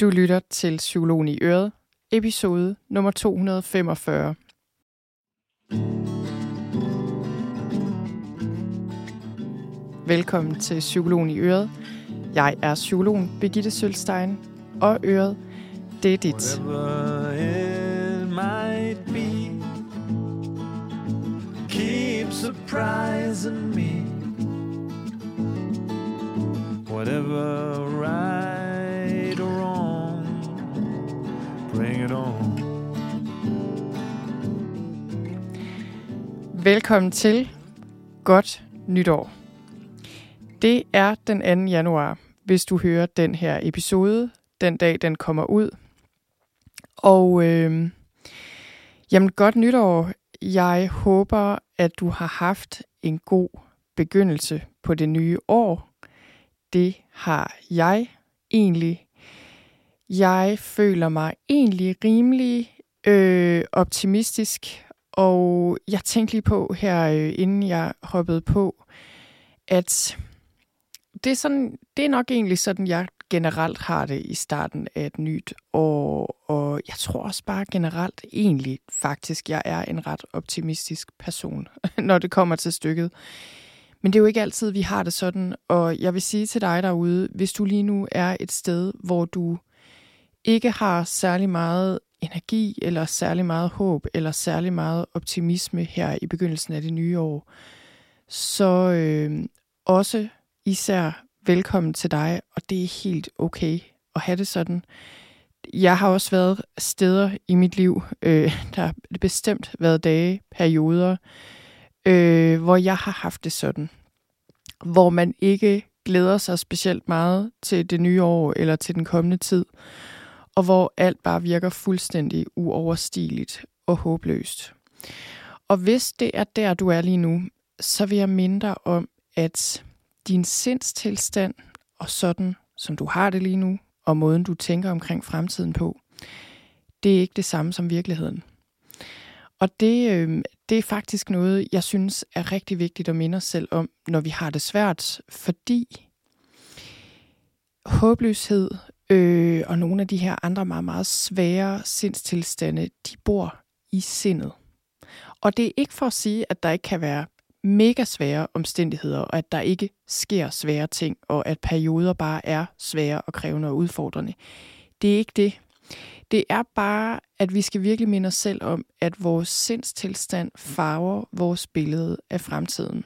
Du lytter til Psykologen i Øret, episode nummer 245. Velkommen til Psykologen i Øret. Jeg er psykologen Birgitte Sølstein, og Øret, det er dit. It might be, keep surprising me. Whatever right it on. Velkommen til Godt Nytår. Det er den 2. januar, hvis du hører den her episode, den dag den kommer ud. Og øh, jamen godt nytår. Jeg håber, at du har haft en god begyndelse på det nye år. Det har jeg egentlig. Jeg føler mig egentlig rimelig øh, optimistisk, og jeg tænkte lige på her, øh, inden jeg hoppede på, at det er, sådan, det er nok egentlig sådan, jeg generelt har det i starten af et nyt år, og jeg tror også bare generelt egentlig faktisk, jeg er en ret optimistisk person, når det kommer til stykket. Men det er jo ikke altid, vi har det sådan, og jeg vil sige til dig derude, hvis du lige nu er et sted, hvor du ikke har særlig meget energi, eller særlig meget håb, eller særlig meget optimisme her i begyndelsen af det nye år, så øh, også især velkommen til dig, og det er helt okay at have det sådan. Jeg har også været steder i mit liv, øh, der har bestemt været dage, perioder, øh, hvor jeg har haft det sådan. Hvor man ikke glæder sig specielt meget til det nye år eller til den kommende tid, og hvor alt bare virker fuldstændig uoverstigeligt og håbløst. Og hvis det er der, du er lige nu, så vil jeg minde dig om, at din sindstilstand og sådan, som du har det lige nu, og måden, du tænker omkring fremtiden på, det er ikke det samme som virkeligheden. Og det, øh, det er faktisk noget, jeg synes er rigtig vigtigt at minde os selv om, når vi har det svært, fordi håbløshed øh, og nogle af de her andre meget, meget svære sindstilstande, de bor i sindet. Og det er ikke for at sige, at der ikke kan være mega svære omstændigheder, og at der ikke sker svære ting, og at perioder bare er svære og krævende og udfordrende. Det er ikke det. Det er bare, at vi skal virkelig minde os selv om, at vores sindstilstand farver vores billede af fremtiden.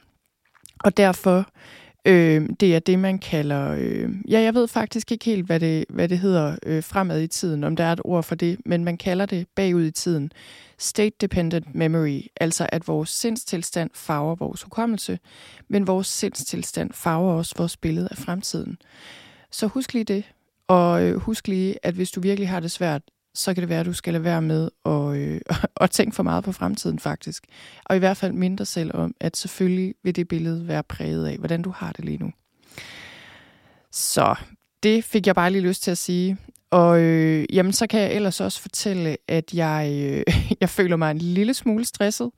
Og derfor, øh, det er det, man kalder... Øh, ja, jeg ved faktisk ikke helt, hvad det, hvad det hedder øh, fremad i tiden, om der er et ord for det, men man kalder det bagud i tiden. State-dependent memory, altså at vores sindstilstand farver vores hukommelse, men vores sindstilstand farver også vores billede af fremtiden. Så husk lige det, og øh, husk lige, at hvis du virkelig har det svært, så kan det være, at du skal lade være med at, øh, at tænke for meget på fremtiden faktisk. Og i hvert fald minde dig selv om, at selvfølgelig vil det billede være præget af, hvordan du har det lige nu. Så det fik jeg bare lige lyst til at sige. Og øh, jamen, så kan jeg ellers også fortælle, at jeg, øh, jeg føler mig en lille smule stresset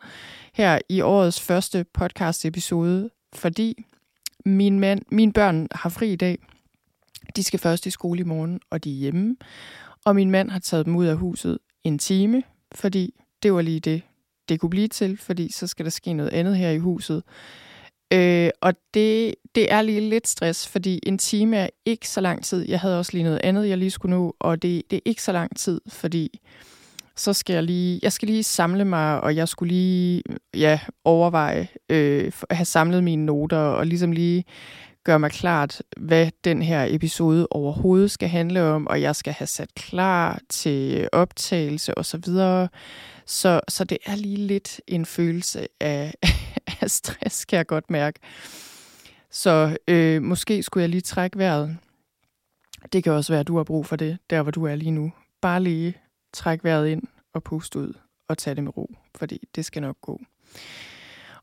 her i årets første podcast-episode, fordi min mand, mine børn har fri i dag. De skal først i skole i morgen, og de er hjemme. Og min mand har taget dem ud af huset en time, fordi det var lige det, det kunne blive til, fordi så skal der ske noget andet her i huset. Øh, og det, det er lige lidt stress, fordi en time er ikke så lang tid. Jeg havde også lige noget andet, jeg lige skulle nå, og det, det er ikke så lang tid, fordi så skal jeg lige, jeg skal lige samle mig, og jeg skulle lige ja, overveje, øh, have samlet mine noter, og ligesom lige gøre mig klart, hvad den her episode overhovedet skal handle om, og jeg skal have sat klar til optagelse og så videre. Så, så det er lige lidt en følelse af, af stress, kan jeg godt mærke. Så øh, måske skulle jeg lige trække vejret. Det kan også være, at du har brug for det, der hvor du er lige nu. Bare lige træk vejret ind og puste ud og tage det med ro, fordi det skal nok gå.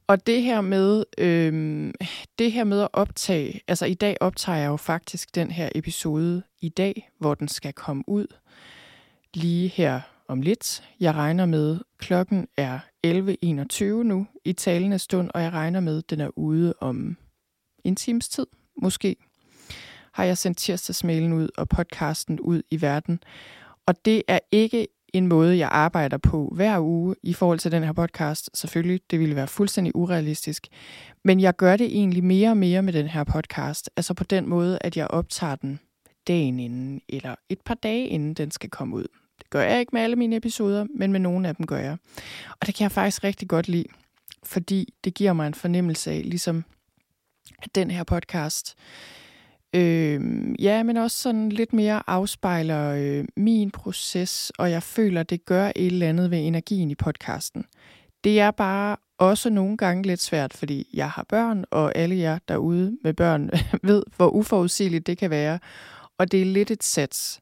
Og det her med øhm, det her med at optage, altså i dag optager jeg jo faktisk den her episode i dag, hvor den skal komme ud lige her om lidt. Jeg regner med, klokken er 11.21 nu i talende stund, og jeg regner med, den er ude om en times tid, måske. har jeg sendt tirsdagsmailen ud og podcasten ud i verden. Og det er ikke en måde, jeg arbejder på hver uge i forhold til den her podcast. Selvfølgelig, det ville være fuldstændig urealistisk. Men jeg gør det egentlig mere og mere med den her podcast. Altså på den måde, at jeg optager den dagen inden, eller et par dage inden den skal komme ud. Det gør jeg ikke med alle mine episoder, men med nogle af dem gør jeg. Og det kan jeg faktisk rigtig godt lide, fordi det giver mig en fornemmelse af, ligesom at den her podcast, øh, ja, men også sådan lidt mere afspejler øh, min proces, og jeg føler, det gør et eller andet ved energien i podcasten. Det er bare også nogle gange lidt svært, fordi jeg har børn, og alle jer derude med børn ved, hvor uforudsigeligt det kan være. Og det er lidt et sats.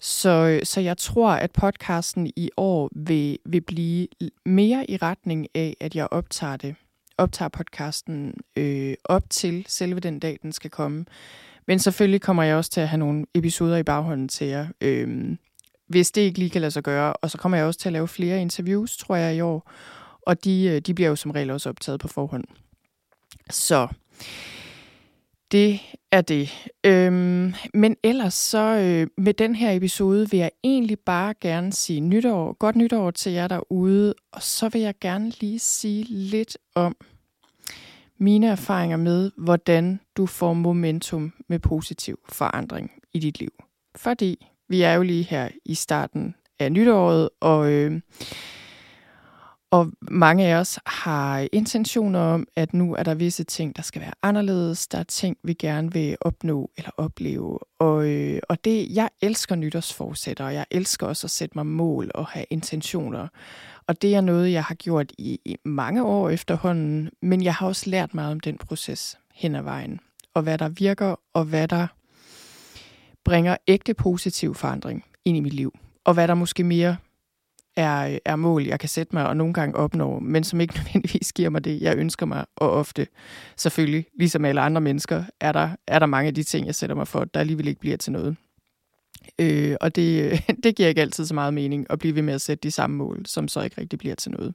Så, øh, så jeg tror, at podcasten i år vil, vil blive mere i retning af, at jeg optager det. Optager podcasten øh, op til selve den dag, den skal komme. Men selvfølgelig kommer jeg også til at have nogle episoder i baghånden til jer, øh, hvis det ikke lige kan lade sig gøre. Og så kommer jeg også til at lave flere interviews, tror jeg, i år. Og de, øh, de bliver jo som regel også optaget på forhånd. Så det er det. Øhm, men ellers så øh, med den her episode vil jeg egentlig bare gerne sige nytår, godt nytår til jer derude, og så vil jeg gerne lige sige lidt om mine erfaringer med, hvordan du får momentum med positiv forandring i dit liv. Fordi vi er jo lige her i starten af nytåret, og øh, og mange af os har intentioner om, at nu er der visse ting, der skal være anderledes. Der er ting, vi gerne vil opnå eller opleve. Og, øh, og det, jeg elsker nytårsforsætter, og jeg elsker også at sætte mig mål og have intentioner. Og det er noget, jeg har gjort i, i mange år efterhånden, men jeg har også lært meget om den proces hen ad vejen. Og hvad der virker, og hvad der bringer ægte positiv forandring ind i mit liv. Og hvad der måske mere er, er mål, jeg kan sætte mig og nogle gange opnå, men som ikke nødvendigvis giver mig det, jeg ønsker mig. Og ofte, selvfølgelig, ligesom alle andre mennesker, er der, er der mange af de ting, jeg sætter mig for, der alligevel ikke bliver til noget. Øh, og det, det giver ikke altid så meget mening at blive ved med at sætte de samme mål, som så ikke rigtig bliver til noget.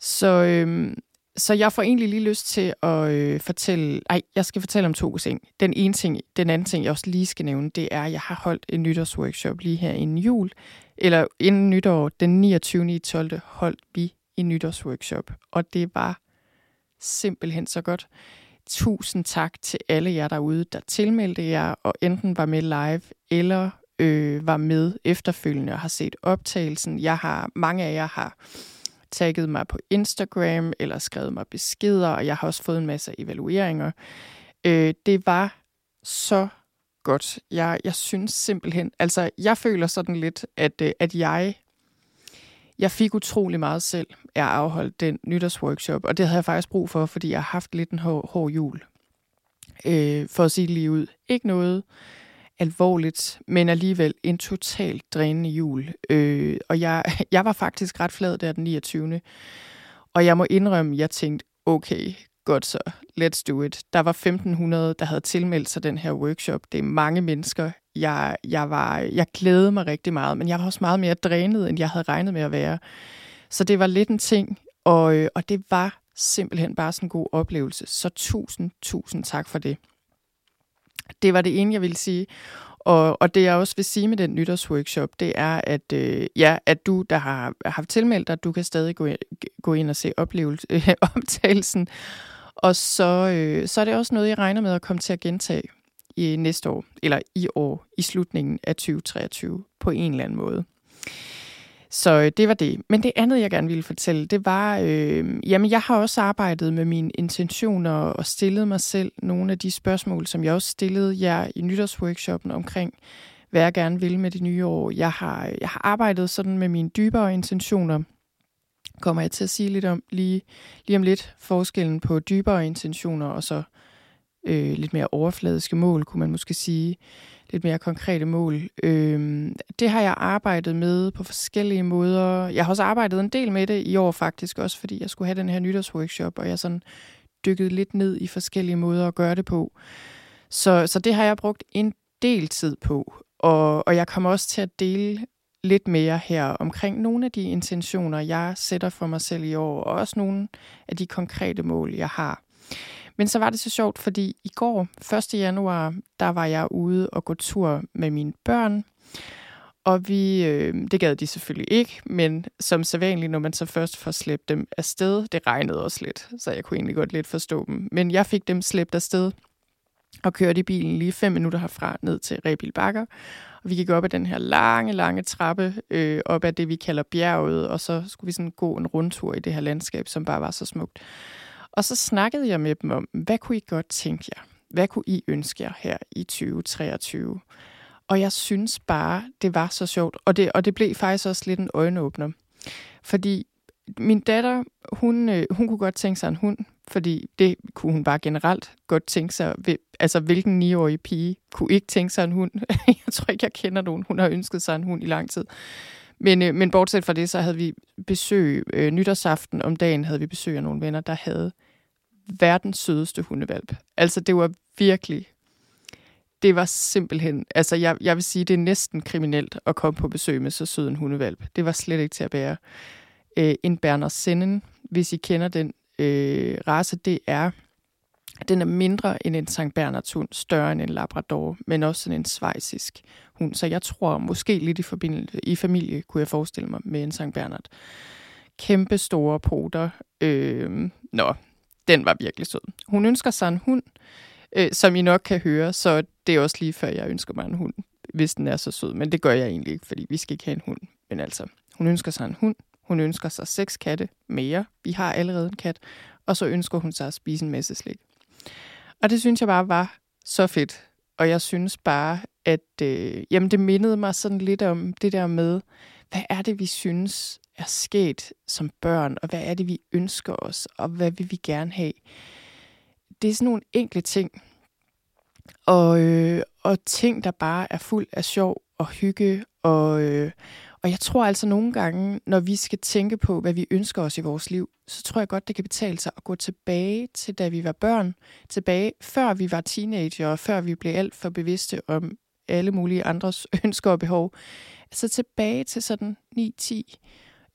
Så, øh, så jeg får egentlig lige lyst til at øh, fortælle, ej, jeg skal fortælle om to ting. Den ene ting, den anden ting, jeg også lige skal nævne, det er, at jeg har holdt en nytårsworkshop lige her inden jul, eller inden nytår, den 29. i 12. holdt vi en nytårsworkshop, og det var simpelthen så godt. Tusind tak til alle jer derude, der tilmeldte jer, og enten var med live, eller øh, var med efterfølgende og har set optagelsen. Jeg har, mange af jer har tagget mig på Instagram, eller skrevet mig beskeder, og jeg har også fået en masse evalueringer. Øh, det var så godt. Jeg, jeg synes simpelthen, altså jeg føler sådan lidt, at, øh, at jeg, jeg fik utrolig meget selv af at afholde den nytårsworkshop, og det havde jeg faktisk brug for, fordi jeg har haft lidt en hård, hård jul. Øh, for at sige det lige ud. Ikke noget alvorligt, men alligevel en totalt drænende jul. Øh, og jeg, jeg var faktisk ret flad der den 29. Og jeg må indrømme, jeg tænkte, okay, godt så, let's do it. Der var 1500, der havde tilmeldt sig den her workshop. Det er mange mennesker. Jeg, jeg, var, jeg glædede mig rigtig meget, men jeg var også meget mere drænet, end jeg havde regnet med at være. Så det var lidt en ting, og, øh, og det var simpelthen bare sådan en god oplevelse. Så tusind, tusind tak for det. Det var det ene, jeg ville sige. Og, og det jeg også vil sige med den nytårsworkshop, det er, at, øh, ja, at du, der har haft tilmeldt dig, du kan stadig gå, gå ind og se oplevelse, øh, optagelsen. Og så, øh, så er det også noget, jeg regner med at komme til at gentage i næste år, eller i år, i slutningen af 2023, på en eller anden måde. Så øh, det var det. Men det andet, jeg gerne ville fortælle, det var, øh, jamen jeg har også arbejdet med mine intentioner og stillet mig selv nogle af de spørgsmål, som jeg også stillede jer i nytårsworkshoppen omkring, hvad jeg gerne vil med det nye år. Jeg har, jeg har arbejdet sådan med mine dybere intentioner, kommer jeg til at sige lidt om lige, lige om lidt, forskellen på dybere intentioner og så øh, lidt mere overfladiske mål, kunne man måske sige lidt mere konkrete mål. Øh, det har jeg arbejdet med på forskellige måder. Jeg har også arbejdet en del med det i år faktisk, også fordi jeg skulle have den her nytårsworkshop, og jeg sådan dykket lidt ned i forskellige måder at gøre det på. Så, så det har jeg brugt en del tid på, og, og jeg kommer også til at dele lidt mere her omkring nogle af de intentioner, jeg sætter for mig selv i år, og også nogle af de konkrete mål, jeg har. Men så var det så sjovt, fordi i går, 1. januar, der var jeg ude og gå tur med mine børn. Og vi, øh, det gad de selvfølgelig ikke, men som sædvanligt, når man så først får slæbt dem afsted, det regnede også lidt, så jeg kunne egentlig godt lidt forstå dem. Men jeg fik dem slæbt afsted og kørte i bilen lige fem minutter herfra ned til Rebil Bakker. Og vi gik op ad den her lange, lange trappe, øh, op ad det, vi kalder bjerget, og så skulle vi sådan gå en rundtur i det her landskab, som bare var så smukt. Og så snakkede jeg med dem om, hvad kunne I godt tænke jer? Hvad kunne I ønske jer her i 2023? Og jeg synes bare, det var så sjovt. Og det, og det blev faktisk også lidt en øjenåbner. Fordi min datter, hun, øh, hun kunne godt tænke sig en hund, fordi det kunne hun bare generelt godt tænke sig. Altså, hvilken 9-årig pige kunne ikke tænke sig en hund? jeg tror ikke, jeg kender nogen. Hun har ønsket sig en hund i lang tid. Men, øh, men bortset fra det, så havde vi besøg øh, nytårsaften om dagen, havde vi besøg af nogle venner, der havde verdens sødeste hundevalp. Altså, det var virkelig det var simpelthen, altså jeg, jeg vil sige, det er næsten kriminelt at komme på besøg med så sød en hundevalp. Det var slet ikke til at bære. Øh, en Berner Sennen, hvis I kender den øh, race, det er, den er mindre end en St. Bernards hund, større end en Labrador, men også sådan en svejsisk hund. Så jeg tror måske lidt i, forbindelse, i familie, kunne jeg forestille mig, med en St. Bernard. Kæmpe store poter. Øh, nå, den var virkelig sød. Hun ønsker sig en hund, øh, som I nok kan høre, så det er også lige før, jeg ønsker mig en hund, hvis den er så sød. Men det gør jeg egentlig ikke, fordi vi skal ikke have en hund. Men altså, hun ønsker sig en hund. Hun ønsker sig seks katte mere. Vi har allerede en kat. Og så ønsker hun sig at spise en masse slik. Og det synes jeg bare var så fedt. Og jeg synes bare, at øh, jamen det mindede mig sådan lidt om det der med, hvad er det, vi synes er sket som børn, og hvad er det, vi ønsker os, og hvad vil vi gerne have det er sådan nogle enkle ting. Og, øh, og ting, der bare er fuld af sjov og hygge. Og, øh, og jeg tror altså nogle gange, når vi skal tænke på, hvad vi ønsker os i vores liv, så tror jeg godt, det kan betale sig at gå tilbage til, da vi var børn. Tilbage, før vi var teenager, og før vi blev alt for bevidste om alle mulige andres ønsker og behov. Altså tilbage til sådan 9, 10,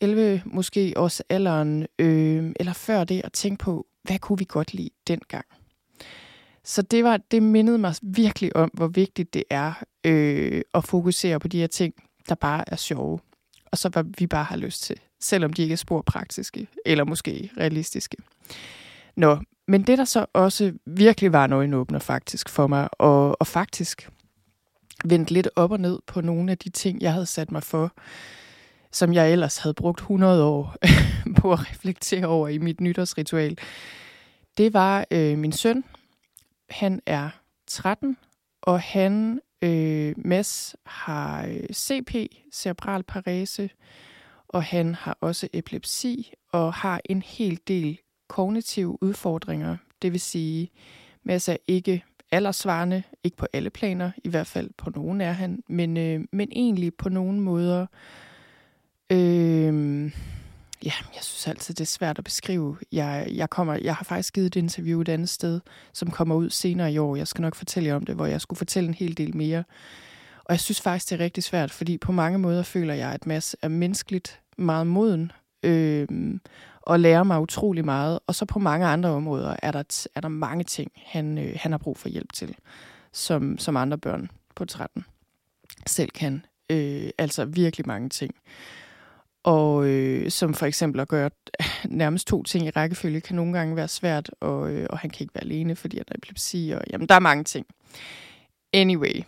11 måske også alderen, øh, eller før det, at tænke på, hvad kunne vi godt lide dengang? Så det, var, det mindede mig virkelig om, hvor vigtigt det er øh, at fokusere på de her ting, der bare er sjove. Og så hvad vi bare har lyst til, selvom de ikke er spor praktiske, eller måske realistiske. Nå, men det der så også virkelig var en øjenåbner faktisk for mig, og, og faktisk vendt lidt op og ned på nogle af de ting, jeg havde sat mig for, som jeg ellers havde brugt 100 år på at reflektere over i mit nytårsritual, det var øh, min søn. Han er 13, og han, øh, Mads, har øh, CP, cerebral parese, og han har også epilepsi, og har en hel del kognitive udfordringer. Det vil sige, Mads er ikke aldersvarende, ikke på alle planer, i hvert fald på nogen er han, men, øh, men egentlig på nogle måder Øh, ja, jeg synes altid, det er svært at beskrive. Jeg, jeg, kommer, jeg har faktisk givet et interview et andet sted, som kommer ud senere i år. Jeg skal nok fortælle jer om det, hvor jeg skulle fortælle en hel del mere. Og jeg synes faktisk, det er rigtig svært, fordi på mange måder føler jeg, at Mads er menneskeligt meget moden, øh, og lærer mig utrolig meget. Og så på mange andre områder er der, er der mange ting, han, øh, han har brug for hjælp til, som, som andre børn på 13 selv kan. Øh, altså virkelig mange ting. Og øh, som for eksempel at gøre nærmest to ting i rækkefølge kan nogle gange være svært, og, øh, og han kan ikke være alene, fordi han har epilepsi, og jamen, der er mange ting. Anyway,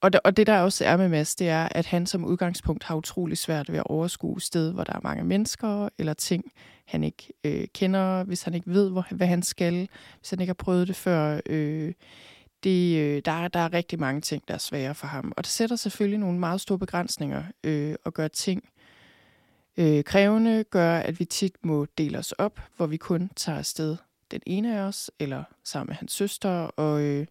og det, og det der også er med Mads, det er, at han som udgangspunkt har utrolig svært ved at overskue sted, hvor der er mange mennesker eller ting, han ikke øh, kender, hvis han ikke ved, hvor, hvad han skal, hvis han ikke har prøvet det før. Øh, det, øh, der, der er rigtig mange ting, der er svære for ham. Og det sætter selvfølgelig nogle meget store begrænsninger øh, at gøre ting øh, krævende gør, at vi tit må dele os op, hvor vi kun tager afsted den ene af os, eller sammen med hans søster. Og øh,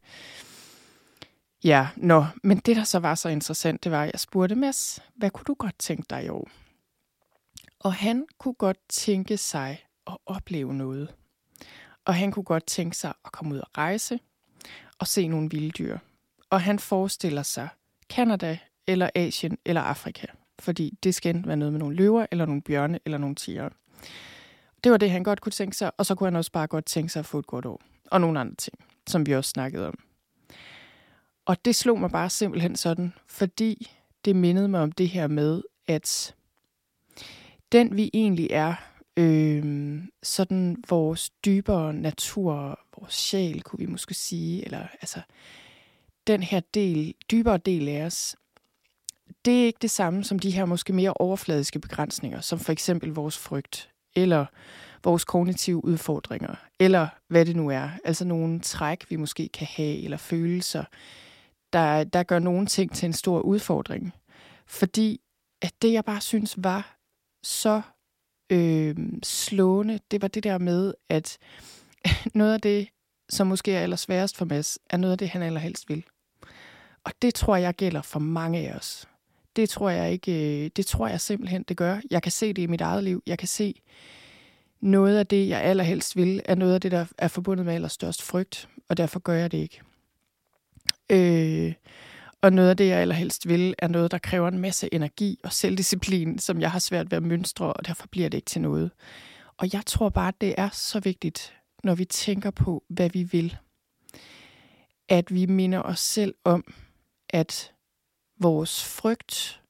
ja, nå, men det der så var så interessant, det var, at jeg spurgte Mads, hvad kunne du godt tænke dig i år? Og han kunne godt tænke sig at opleve noget. Og han kunne godt tænke sig at komme ud og rejse og se nogle vilde dyr. Og han forestiller sig Kanada eller Asien eller Afrika fordi det skal enten være noget med nogle løver, eller nogle bjørne, eller nogle tiger. Det var det, han godt kunne tænke sig, og så kunne han også bare godt tænke sig at få et godt år. og nogle andre ting, som vi også snakkede om. Og det slog mig bare simpelthen sådan, fordi det mindede mig om det her med, at den vi egentlig er, øh, sådan vores dybere natur, vores sjæl, kunne vi måske sige, eller altså den her del, dybere del af os, det er ikke det samme som de her måske mere overfladiske begrænsninger, som for eksempel vores frygt, eller vores kognitive udfordringer, eller hvad det nu er. Altså nogle træk, vi måske kan have, eller følelser, der, der gør nogle ting til en stor udfordring. Fordi at det, jeg bare synes var så øh, slående, det var det der med, at noget af det, som måske er allersværest for Mads, er noget af det, han allerhelst vil. Og det tror jeg gælder for mange af os. Det tror jeg ikke, øh, det tror jeg simpelthen, det gør. Jeg kan se det i mit eget liv. Jeg kan se noget af det, jeg allerhelst vil, er noget af det, der er forbundet med allerstørst frygt, og derfor gør jeg det ikke. Øh, og noget af det, jeg allerhelst vil, er noget, der kræver en masse energi og selvdisciplin, som jeg har svært ved at mønstre, og derfor bliver det ikke til noget. Og jeg tror bare, det er så vigtigt, når vi tænker på, hvad vi vil, at vi minder os selv om, at vores frygt,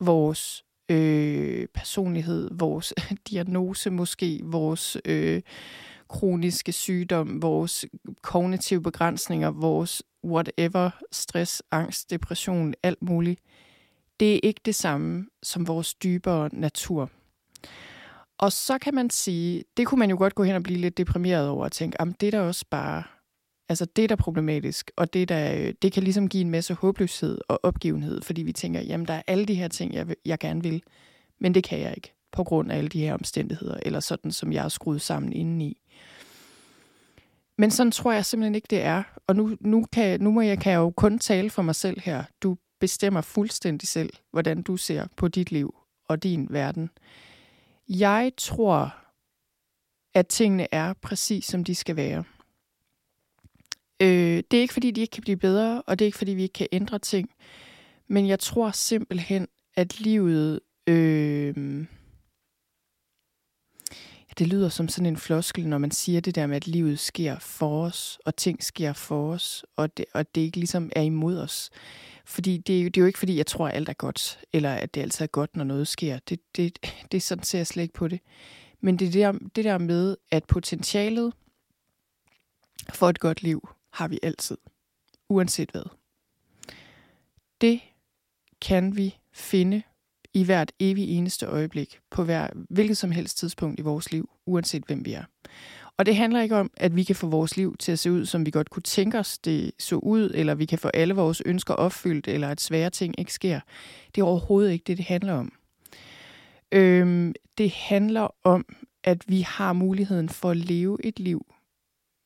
vores øh, personlighed, vores diagnose måske, vores øh, kroniske sygdom, vores kognitive begrænsninger, vores whatever, stress, angst, depression, alt muligt, det er ikke det samme som vores dybere natur. Og så kan man sige, det kunne man jo godt gå hen og blive lidt deprimeret over og tænke, jamen det er da også bare, altså det der er problematisk, og det, der, øh, det kan ligesom give en masse håbløshed og opgivenhed, fordi vi tænker, jamen der er alle de her ting, jeg, jeg gerne vil, men det kan jeg ikke, på grund af alle de her omstændigheder, eller sådan, som jeg er skruet sammen indeni. Men sådan tror jeg simpelthen ikke, det er. Og nu, nu, kan, nu må jeg, kan jeg jo kun tale for mig selv her. Du bestemmer fuldstændig selv, hvordan du ser på dit liv og din verden. Jeg tror, at tingene er præcis, som de skal være. Øh, det er ikke, fordi de ikke kan blive bedre, og det er ikke, fordi vi ikke kan ændre ting. Men jeg tror simpelthen, at livet... Øh, det lyder som sådan en floskel, når man siger det der med, at livet sker for os, og ting sker for os, og det, og det ikke ligesom er imod os. Fordi det det er jo ikke, fordi jeg tror, at alt er godt, eller at det altid er godt, når noget sker. Det, det, det er sådan, ser jeg slet ikke på det. Men det der, det der med, at potentialet for et godt liv har vi altid, uanset hvad. Det kan vi finde i hvert evig eneste øjeblik, på hver, hvilket som helst tidspunkt i vores liv, uanset hvem vi er. Og det handler ikke om, at vi kan få vores liv til at se ud, som vi godt kunne tænke os, det så ud, eller vi kan få alle vores ønsker opfyldt, eller at svære ting ikke sker. Det er overhovedet ikke det, det handler om. Øhm, det handler om, at vi har muligheden for at leve et liv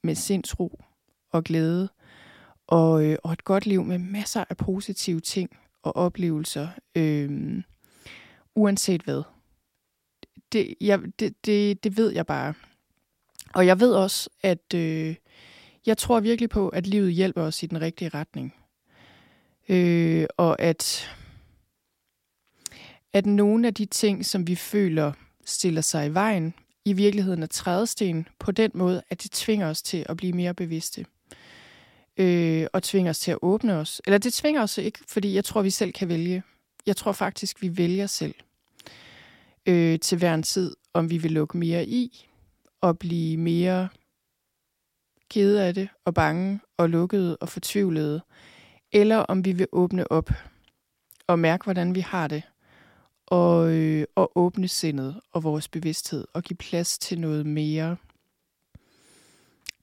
med sindsro og glæde, og, øh, og et godt liv med masser af positive ting og oplevelser. øh, uanset hvad. Det, jeg, det, det, det ved jeg bare. Og jeg ved også, at øh, jeg tror virkelig på, at livet hjælper os i den rigtige retning. Øh, og at, at nogle af de ting, som vi føler stiller sig i vejen, i virkeligheden er trædesten på den måde, at det tvinger os til at blive mere bevidste. Øh, og tvinger os til at åbne os. Eller det tvinger os ikke, fordi jeg tror, vi selv kan vælge. Jeg tror faktisk, vi vælger selv øh, til hver en tid, om vi vil lukke mere i og blive mere kede af det og bange og lukkede og fortvivlede, eller om vi vil åbne op og mærke, hvordan vi har det, og, øh, og åbne sindet og vores bevidsthed og give plads til noget mere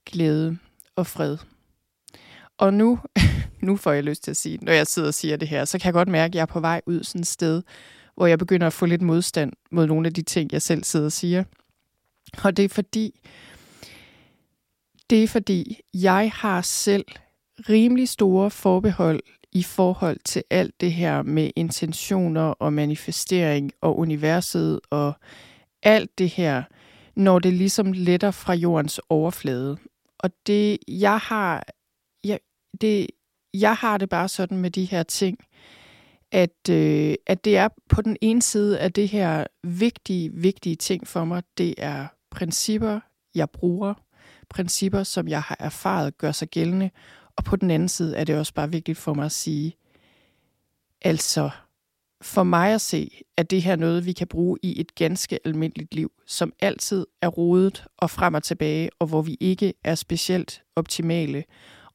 glæde og fred. Og nu, nu får jeg lyst til at sige, når jeg sidder og siger det her, så kan jeg godt mærke, at jeg er på vej ud sådan et sted, hvor jeg begynder at få lidt modstand mod nogle af de ting, jeg selv sidder og siger. Og det er fordi, det er fordi, jeg har selv rimelig store forbehold i forhold til alt det her med intentioner og manifestering og universet og alt det her, når det ligesom letter fra jordens overflade. Og det, jeg har, det, jeg har det bare sådan med de her ting, at, øh, at det er på den ene side af det her vigtige, vigtige ting for mig, det er principper, jeg bruger, principper, som jeg har erfaret, gør sig gældende. Og på den anden side er det også bare vigtigt for mig at sige, altså for mig at se, at det her noget, vi kan bruge i et ganske almindeligt liv, som altid er rodet og frem og tilbage, og hvor vi ikke er specielt optimale,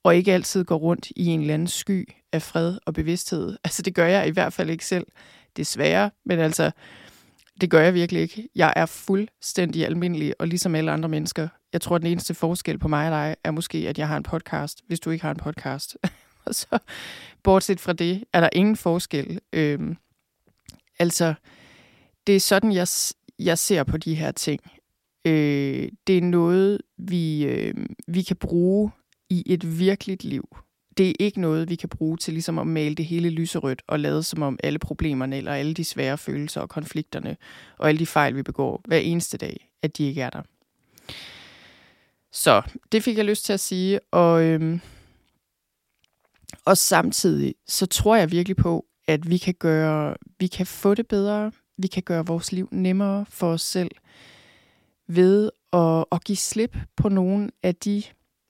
og ikke altid går rundt i en eller anden sky af fred og bevidsthed. Altså det gør jeg i hvert fald ikke selv, desværre, men altså det gør jeg virkelig ikke. Jeg er fuldstændig almindelig, og ligesom alle andre mennesker. Jeg tror, at den eneste forskel på mig og dig er måske, at jeg har en podcast, hvis du ikke har en podcast. og så, bortset fra det, er der ingen forskel. Øhm, altså, det er sådan, jeg, jeg ser på de her ting. Øh, det er noget, vi, øh, vi kan bruge i et virkeligt liv det er ikke noget, vi kan bruge til ligesom at male det hele lyserødt og lade som om alle problemerne eller alle de svære følelser og konflikterne og alle de fejl, vi begår hver eneste dag, at de ikke er der. Så det fik jeg lyst til at sige, og, øhm, og samtidig så tror jeg virkelig på, at vi kan gøre, vi kan få det bedre, vi kan gøre vores liv nemmere for os selv ved at, at give slip på nogle af de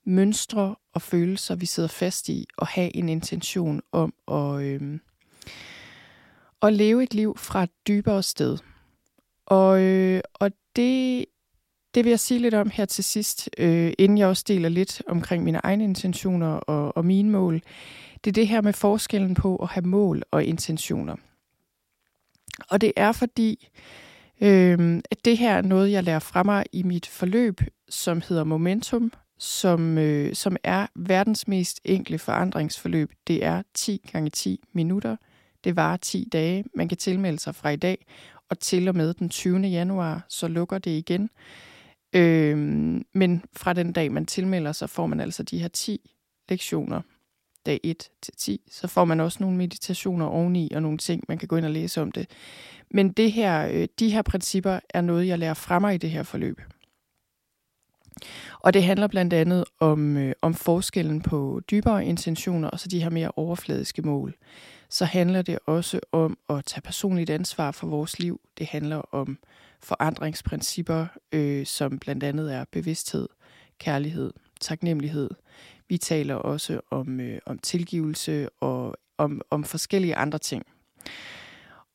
mønstre og følelser, vi sidder fast i, og have en intention om at, øh, at leve et liv fra et dybere sted. Og, øh, og det, det vil jeg sige lidt om her til sidst, øh, inden jeg også deler lidt omkring mine egne intentioner og, og mine mål. Det er det her med forskellen på at have mål og intentioner. Og det er fordi, øh, at det her er noget, jeg lærer fra mig i mit forløb, som hedder Momentum, som, øh, som er verdens mest enkle forandringsforløb. Det er 10 gange 10 minutter. Det varer 10 dage. Man kan tilmelde sig fra i dag, og til og med den 20. januar, så lukker det igen. Øh, men fra den dag, man tilmelder sig, får man altså de her 10 lektioner, dag 1 til 10. Så får man også nogle meditationer oveni, og nogle ting, man kan gå ind og læse om det. Men det her, øh, de her principper er noget, jeg lærer fra mig i det her forløb. Og det handler blandt andet om, øh, om forskellen på dybere intentioner og så de her mere overfladiske mål. Så handler det også om at tage personligt ansvar for vores liv. Det handler om forandringsprincipper, øh, som blandt andet er bevidsthed, kærlighed, taknemmelighed. Vi taler også om, øh, om tilgivelse og om, om forskellige andre ting.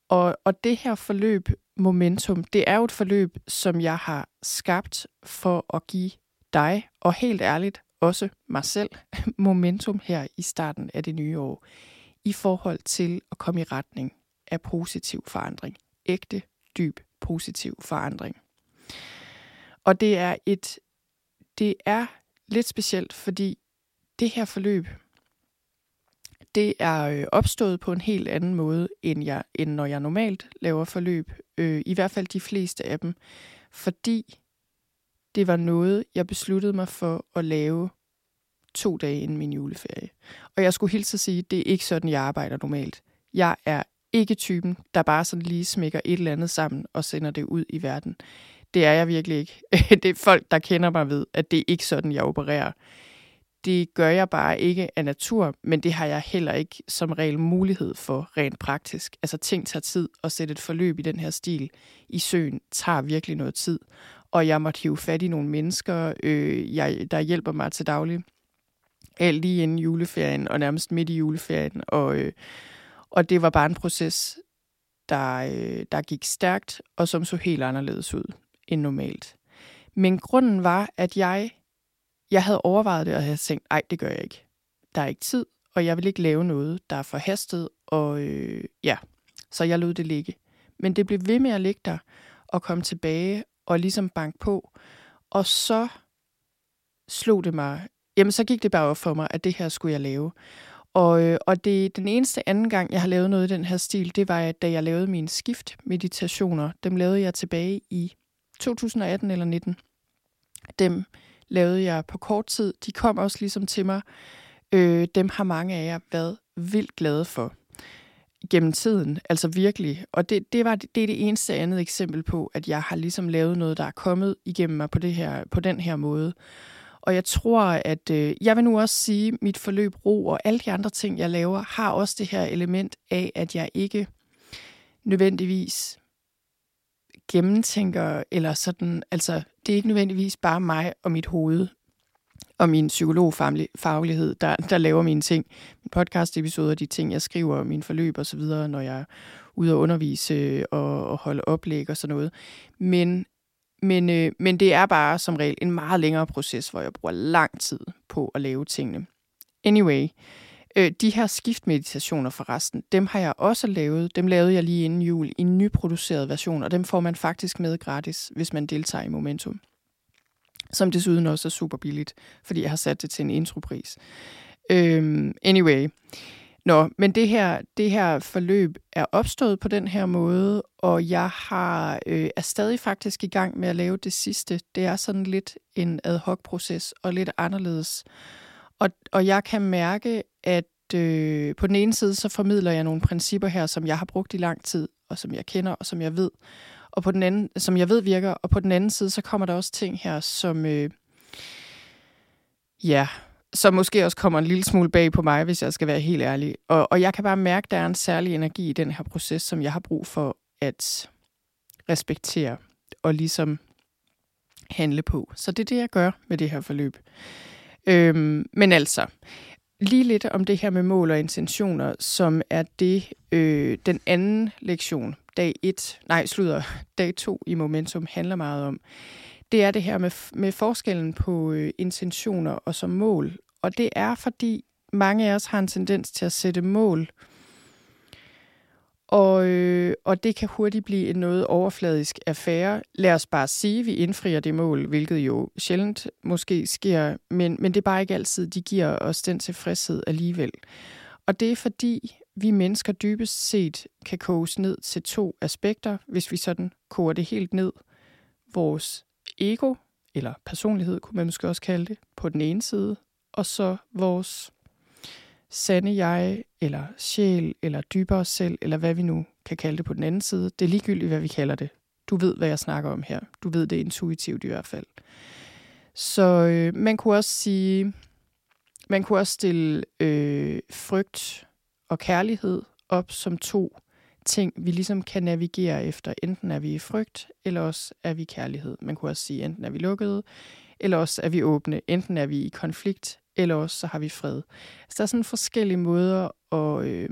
Og, og det her forløb, Momentum, det er jo et forløb, som jeg har skabt for at give dig, og helt ærligt også mig selv, momentum her i starten af det nye år, i forhold til at komme i retning af positiv forandring. Ægte, dyb, positiv forandring. Og det er et, det er lidt specielt, fordi det her forløb, det er øh, opstået på en helt anden måde, end, jeg, end når jeg normalt laver forløb. Øh, I hvert fald de fleste af dem. Fordi det var noget, jeg besluttede mig for at lave to dage inden min juleferie. Og jeg skulle hilse at sige, at det er ikke sådan, jeg arbejder normalt. Jeg er ikke typen, der bare sådan lige smækker et eller andet sammen og sender det ud i verden. Det er jeg virkelig ikke. Det er folk, der kender mig ved, at det er ikke sådan, jeg opererer. Det gør jeg bare ikke af natur, men det har jeg heller ikke som regel mulighed for rent praktisk. Altså ting tager tid, at sætte et forløb i den her stil i søen tager virkelig noget tid og jeg måtte hive fat i nogle mennesker, øh, jeg, der hjælper mig til daglig. Alt lige inden juleferien, og nærmest midt i juleferien. Og, øh, og det var bare en proces, der, øh, der gik stærkt, og som så helt anderledes ud end normalt. Men grunden var, at jeg, jeg havde overvejet det, og havde tænkt, nej, det gør jeg ikke. Der er ikke tid, og jeg vil ikke lave noget, der er forhastet, og øh, ja, så jeg lod det ligge. Men det blev ved med at ligge der, og komme tilbage og ligesom banke på. Og så slog det mig, jamen så gik det bare op for mig, at det her skulle jeg lave. Og, øh, og det den eneste anden gang, jeg har lavet noget i den her stil, det var, da jeg lavede mine skift-meditationer. Dem lavede jeg tilbage i 2018 eller 19. Dem lavede jeg på kort tid. De kom også ligesom til mig. Øh, dem har mange af jer været vildt glade for gennem tiden, altså virkelig. Og det, det, var, det er det eneste andet eksempel på, at jeg har ligesom lavet noget, der er kommet igennem mig på, det her, på den her måde. Og jeg tror, at øh, jeg vil nu også sige, at mit forløb ro og alle de andre ting, jeg laver, har også det her element af, at jeg ikke nødvendigvis gennemtænker, eller sådan, altså det er ikke nødvendigvis bare mig og mit hoved, og min psykologfaglighed, der, der laver mine ting, min podcast-episoder, de ting, jeg skriver, min forløb osv., når jeg er ude at undervise øh, og, og holde oplæg og sådan noget. Men, men, øh, men det er bare som regel en meget længere proces, hvor jeg bruger lang tid på at lave tingene. Anyway, øh, de her skiftmeditationer forresten, dem har jeg også lavet. Dem lavede jeg lige inden jul i en nyproduceret version, og dem får man faktisk med gratis, hvis man deltager i Momentum som desuden også er super billigt, fordi jeg har sat det til en intropris. Øhm, anyway, Nå, men det her, det her forløb er opstået på den her måde, og jeg har, øh, er stadig faktisk i gang med at lave det sidste. Det er sådan lidt en ad hoc proces og lidt anderledes. Og, og jeg kan mærke, at øh, på den ene side, så formidler jeg nogle principper her, som jeg har brugt i lang tid, og som jeg kender, og som jeg ved og på den anden, som jeg ved virker, og på den anden side, så kommer der også ting her, som, øh, ja, som måske også kommer en lille smule bag på mig, hvis jeg skal være helt ærlig. Og, og jeg kan bare mærke, at der er en særlig energi i den her proces, som jeg har brug for at respektere og ligesom handle på. Så det er det, jeg gør med det her forløb. Øhm, men altså, lige lidt om det her med mål og intentioner, som er det, øh, den anden lektion dag 1, nej, slutter dag 2 i Momentum handler meget om, det er det her med, med forskellen på øh, intentioner og som mål. Og det er, fordi mange af os har en tendens til at sætte mål, og, øh, og det kan hurtigt blive en noget overfladisk affære. Lad os bare sige, at vi indfrier det mål, hvilket jo sjældent måske sker, men, men det er bare ikke altid, de giver os den tilfredshed alligevel. Og det er fordi, vi mennesker dybest set kan koges ned til to aspekter, hvis vi sådan koger det helt ned. Vores ego, eller personlighed kunne man måske også kalde det, på den ene side, og så vores sande jeg, eller sjæl, eller dybere selv, eller hvad vi nu kan kalde det på den anden side. Det er ligegyldigt, hvad vi kalder det. Du ved, hvad jeg snakker om her. Du ved det intuitivt i hvert fald. Så øh, man kunne også sige, man kunne også stille øh, frygt og kærlighed op som to ting, vi ligesom kan navigere efter. Enten er vi i frygt, eller også er vi i kærlighed. Man kunne også sige, enten er vi lukkede, eller også er vi åbne. Enten er vi i konflikt, eller også så har vi fred. Så der er sådan forskellige måder at, øh,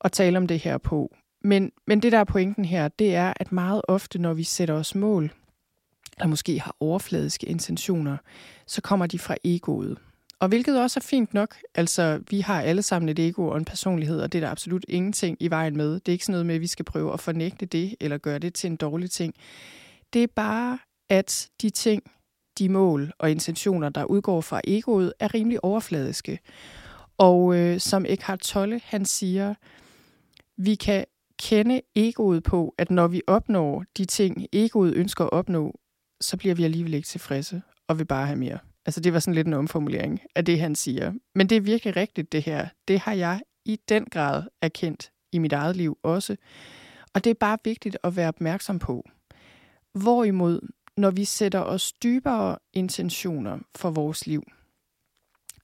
at tale om det her på. Men, men det, der er pointen her, det er, at meget ofte, når vi sætter os mål, eller måske har overfladiske intentioner, så kommer de fra egoet. Og hvilket også er fint nok. Altså, vi har alle sammen et ego og en personlighed, og det er der absolut ingenting i vejen med. Det er ikke sådan noget med, at vi skal prøve at fornægte det, eller gøre det til en dårlig ting. Det er bare, at de ting, de mål og intentioner, der udgår fra egoet, er rimelig overfladiske. Og øh, som Eckhart Tolle, han siger, vi kan kende egoet på, at når vi opnår de ting, egoet ønsker at opnå, så bliver vi alligevel ikke tilfredse og vil bare have mere. Altså det var sådan lidt en omformulering af det, han siger. Men det er virkelig rigtigt, det her. Det har jeg i den grad erkendt i mit eget liv også. Og det er bare vigtigt at være opmærksom på. Hvorimod, når vi sætter os dybere intentioner for vores liv,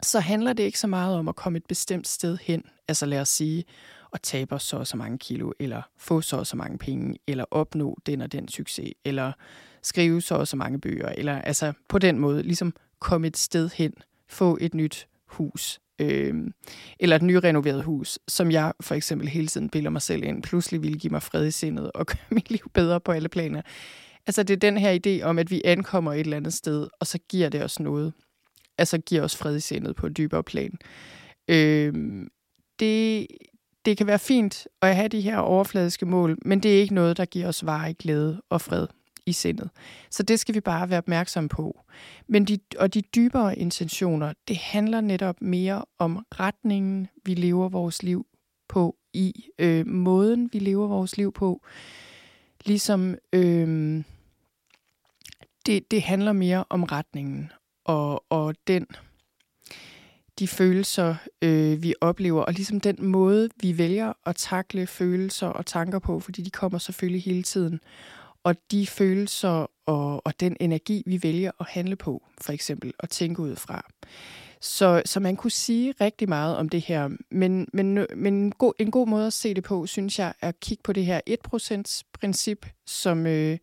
så handler det ikke så meget om at komme et bestemt sted hen. Altså lad os sige, at tabe os så og så mange kilo, eller få så og så mange penge, eller opnå den og den succes, eller skrive så og så mange bøger, eller altså på den måde ligesom komme et sted hen, få et nyt hus, øh, eller et nyrenoveret hus, som jeg for eksempel hele tiden bilder mig selv ind, pludselig ville give mig fred i sindet og gøre mit liv bedre på alle planer. Altså det er den her idé om, at vi ankommer et eller andet sted, og så giver det os noget. Altså giver os fred i sindet på et dybere plan. Øhm, det, det kan være fint at have de her overfladiske mål, men det er ikke noget, der giver os varig glæde og fred i sindet. Så det skal vi bare være opmærksom på. Men de, og de dybere intentioner, det handler netop mere om retningen, vi lever vores liv på, i øh, måden, vi lever vores liv på. Ligesom øh, det, det handler mere om retningen og, og den de følelser, øh, vi oplever, og ligesom den måde, vi vælger at takle følelser og tanker på, fordi de kommer selvfølgelig hele tiden og de følelser og, og den energi, vi vælger at handle på, for eksempel, og tænke ud fra. Så, så man kunne sige rigtig meget om det her, men, men, men en, god, en god måde at se det på, synes jeg, er at kigge på det her 1%-princip, som, øh,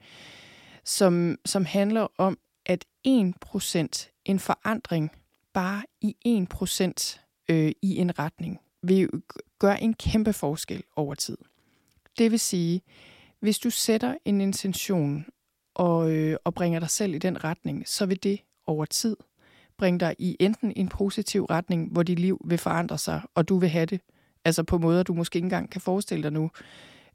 som, som handler om, at 1% en forandring bare i 1% øh, i en retning vil gøre en kæmpe forskel over tid. Det vil sige, hvis du sætter en intention og, øh, og bringer dig selv i den retning, så vil det over tid bringe dig i enten en positiv retning, hvor dit liv vil forandre sig, og du vil have det, altså på måder, du måske ikke engang kan forestille dig nu.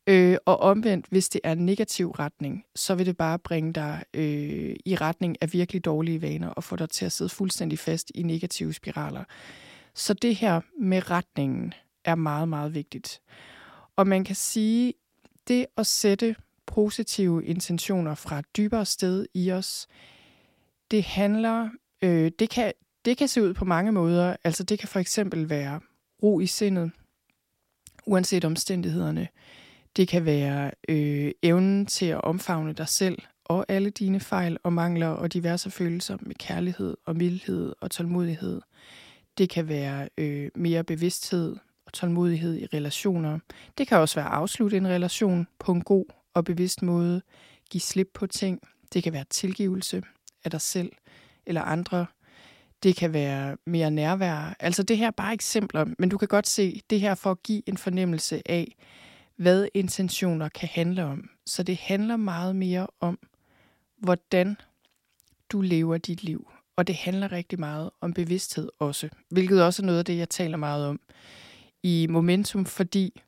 Øh, og omvendt, hvis det er en negativ retning, så vil det bare bringe dig øh, i retning af virkelig dårlige vaner og få dig til at sidde fuldstændig fast i negative spiraler. Så det her med retningen er meget, meget vigtigt. Og man kan sige, det at sætte positive intentioner fra et dybere sted i os, det handler, øh, det, kan, det kan se ud på mange måder. Altså det kan for eksempel være ro i sindet, uanset omstændighederne. Det kan være øh, evnen til at omfavne dig selv og alle dine fejl og mangler og diverse følelser med kærlighed og mildhed og tålmodighed. Det kan være øh, mere bevidsthed og tålmodighed i relationer. Det kan også være at afslutte en relation på en god og bevidst måde. Give slip på ting. Det kan være tilgivelse af dig selv eller andre. Det kan være mere nærvær. Altså det her er bare eksempler, men du kan godt se det her for at give en fornemmelse af, hvad intentioner kan handle om. Så det handler meget mere om, hvordan du lever dit liv. Og det handler rigtig meget om bevidsthed også, hvilket også er noget af det, jeg taler meget om i Momentum, fordi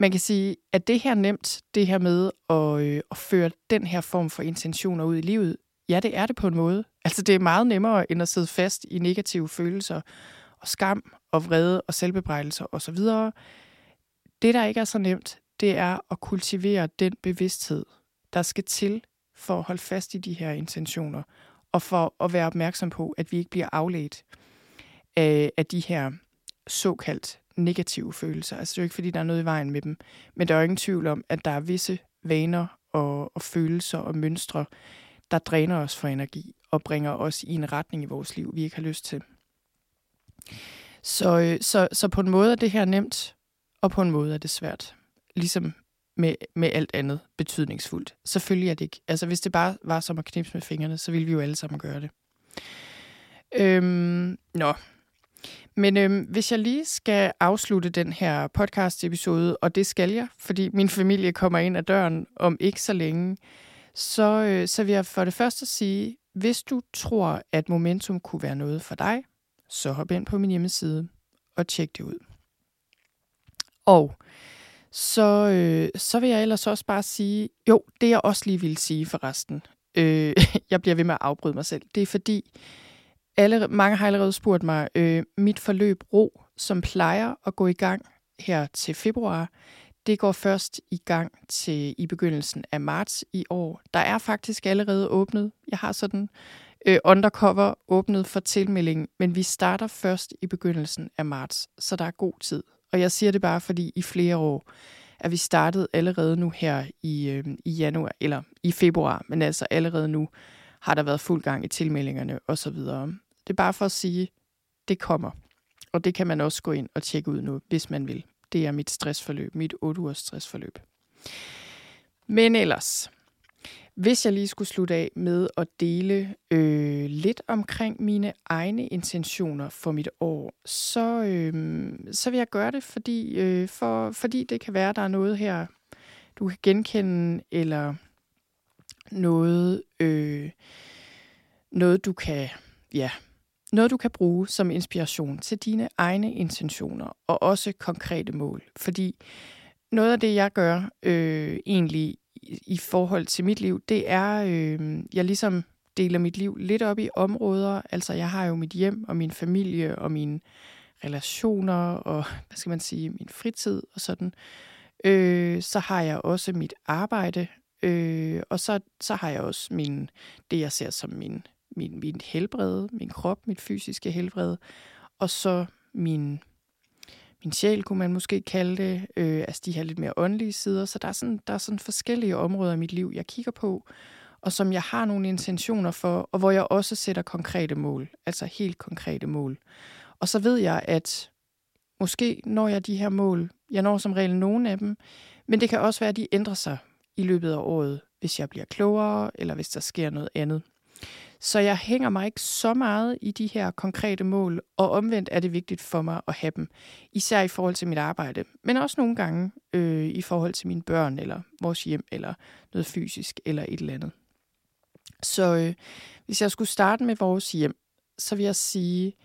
man kan sige, at det her nemt, det her med at, øh, at føre den her form for intentioner ud i livet, ja, det er det på en måde. Altså det er meget nemmere end at sidde fast i negative følelser og skam og vrede og selvbebrejdelser osv. Det, der ikke er så nemt, det er at kultivere den bevidsthed, der skal til for at holde fast i de her intentioner, og for at være opmærksom på, at vi ikke bliver afledt af, af de her såkaldt negative følelser. Altså det er jo ikke, fordi der er noget i vejen med dem, men der er jo ingen tvivl om, at der er visse vaner og, og følelser og mønstre, der dræner os for energi og bringer os i en retning i vores liv, vi ikke har lyst til. Så, øh, så, så på en måde er det her nemt, og på en måde er det svært. Ligesom med, med alt andet betydningsfuldt. Selvfølgelig er det ikke. Altså hvis det bare var som at knipse med fingrene, så ville vi jo alle sammen gøre det. Øhm, nå. Men øhm, hvis jeg lige skal afslutte den her podcast-episode, og det skal jeg, fordi min familie kommer ind ad døren om ikke så længe, så, øh, så vil jeg for det første sige, hvis du tror, at momentum kunne være noget for dig, så hop ind på min hjemmeside og tjek det ud. Og så, øh, så vil jeg ellers også bare sige, jo, det jeg også lige vil sige forresten, øh, jeg bliver ved med at afbryde mig selv, det er fordi, alle, mange har allerede spurgt mig, øh, mit forløb ro, som plejer at gå i gang her til februar, det går først i gang til i begyndelsen af marts i år. Der er faktisk allerede åbnet. Jeg har sådan øh, undercover åbnet for tilmelding, men vi starter først i begyndelsen af marts, så der er god tid. Og jeg siger det bare, fordi i flere år er vi startet allerede nu her i, øh, i januar, eller i februar, men altså allerede nu har der været fuld gang i tilmeldingerne osv. Det er bare for at sige, det kommer. Og det kan man også gå ind og tjekke ud nu, hvis man vil. Det er mit stressforløb, mit 8 ugers stressforløb. Men ellers, hvis jeg lige skulle slutte af med at dele øh, lidt omkring mine egne intentioner for mit år, så, øh, så vil jeg gøre det, fordi, øh, for, fordi det kan være, at der er noget her, du kan genkende, eller noget, øh, noget du kan, ja, noget du kan bruge som inspiration til dine egne intentioner og også konkrete mål. Fordi noget af det, jeg gør øh, egentlig i forhold til mit liv, det er, øh, jeg ligesom deler mit liv lidt op i områder. Altså jeg har jo mit hjem og min familie og mine relationer og, hvad skal man sige, min fritid og sådan. Øh, så har jeg også mit arbejde, øh, og så, så har jeg også min, det, jeg ser som min, min, min helbred, min krop, mit fysiske helbred, og så min min sjæl, kunne man måske kalde det, øh, altså de her lidt mere åndelige sider. Så der er, sådan, der er sådan forskellige områder i mit liv, jeg kigger på, og som jeg har nogle intentioner for, og hvor jeg også sætter konkrete mål, altså helt konkrete mål. Og så ved jeg, at måske når jeg de her mål, jeg når som regel nogle af dem, men det kan også være, at de ændrer sig i løbet af året, hvis jeg bliver klogere, eller hvis der sker noget andet. Så jeg hænger mig ikke så meget i de her konkrete mål, og omvendt er det vigtigt for mig at have dem. Især i forhold til mit arbejde, men også nogle gange øh, i forhold til mine børn, eller vores hjem, eller noget fysisk, eller et eller andet. Så øh, hvis jeg skulle starte med vores hjem, så vil jeg sige,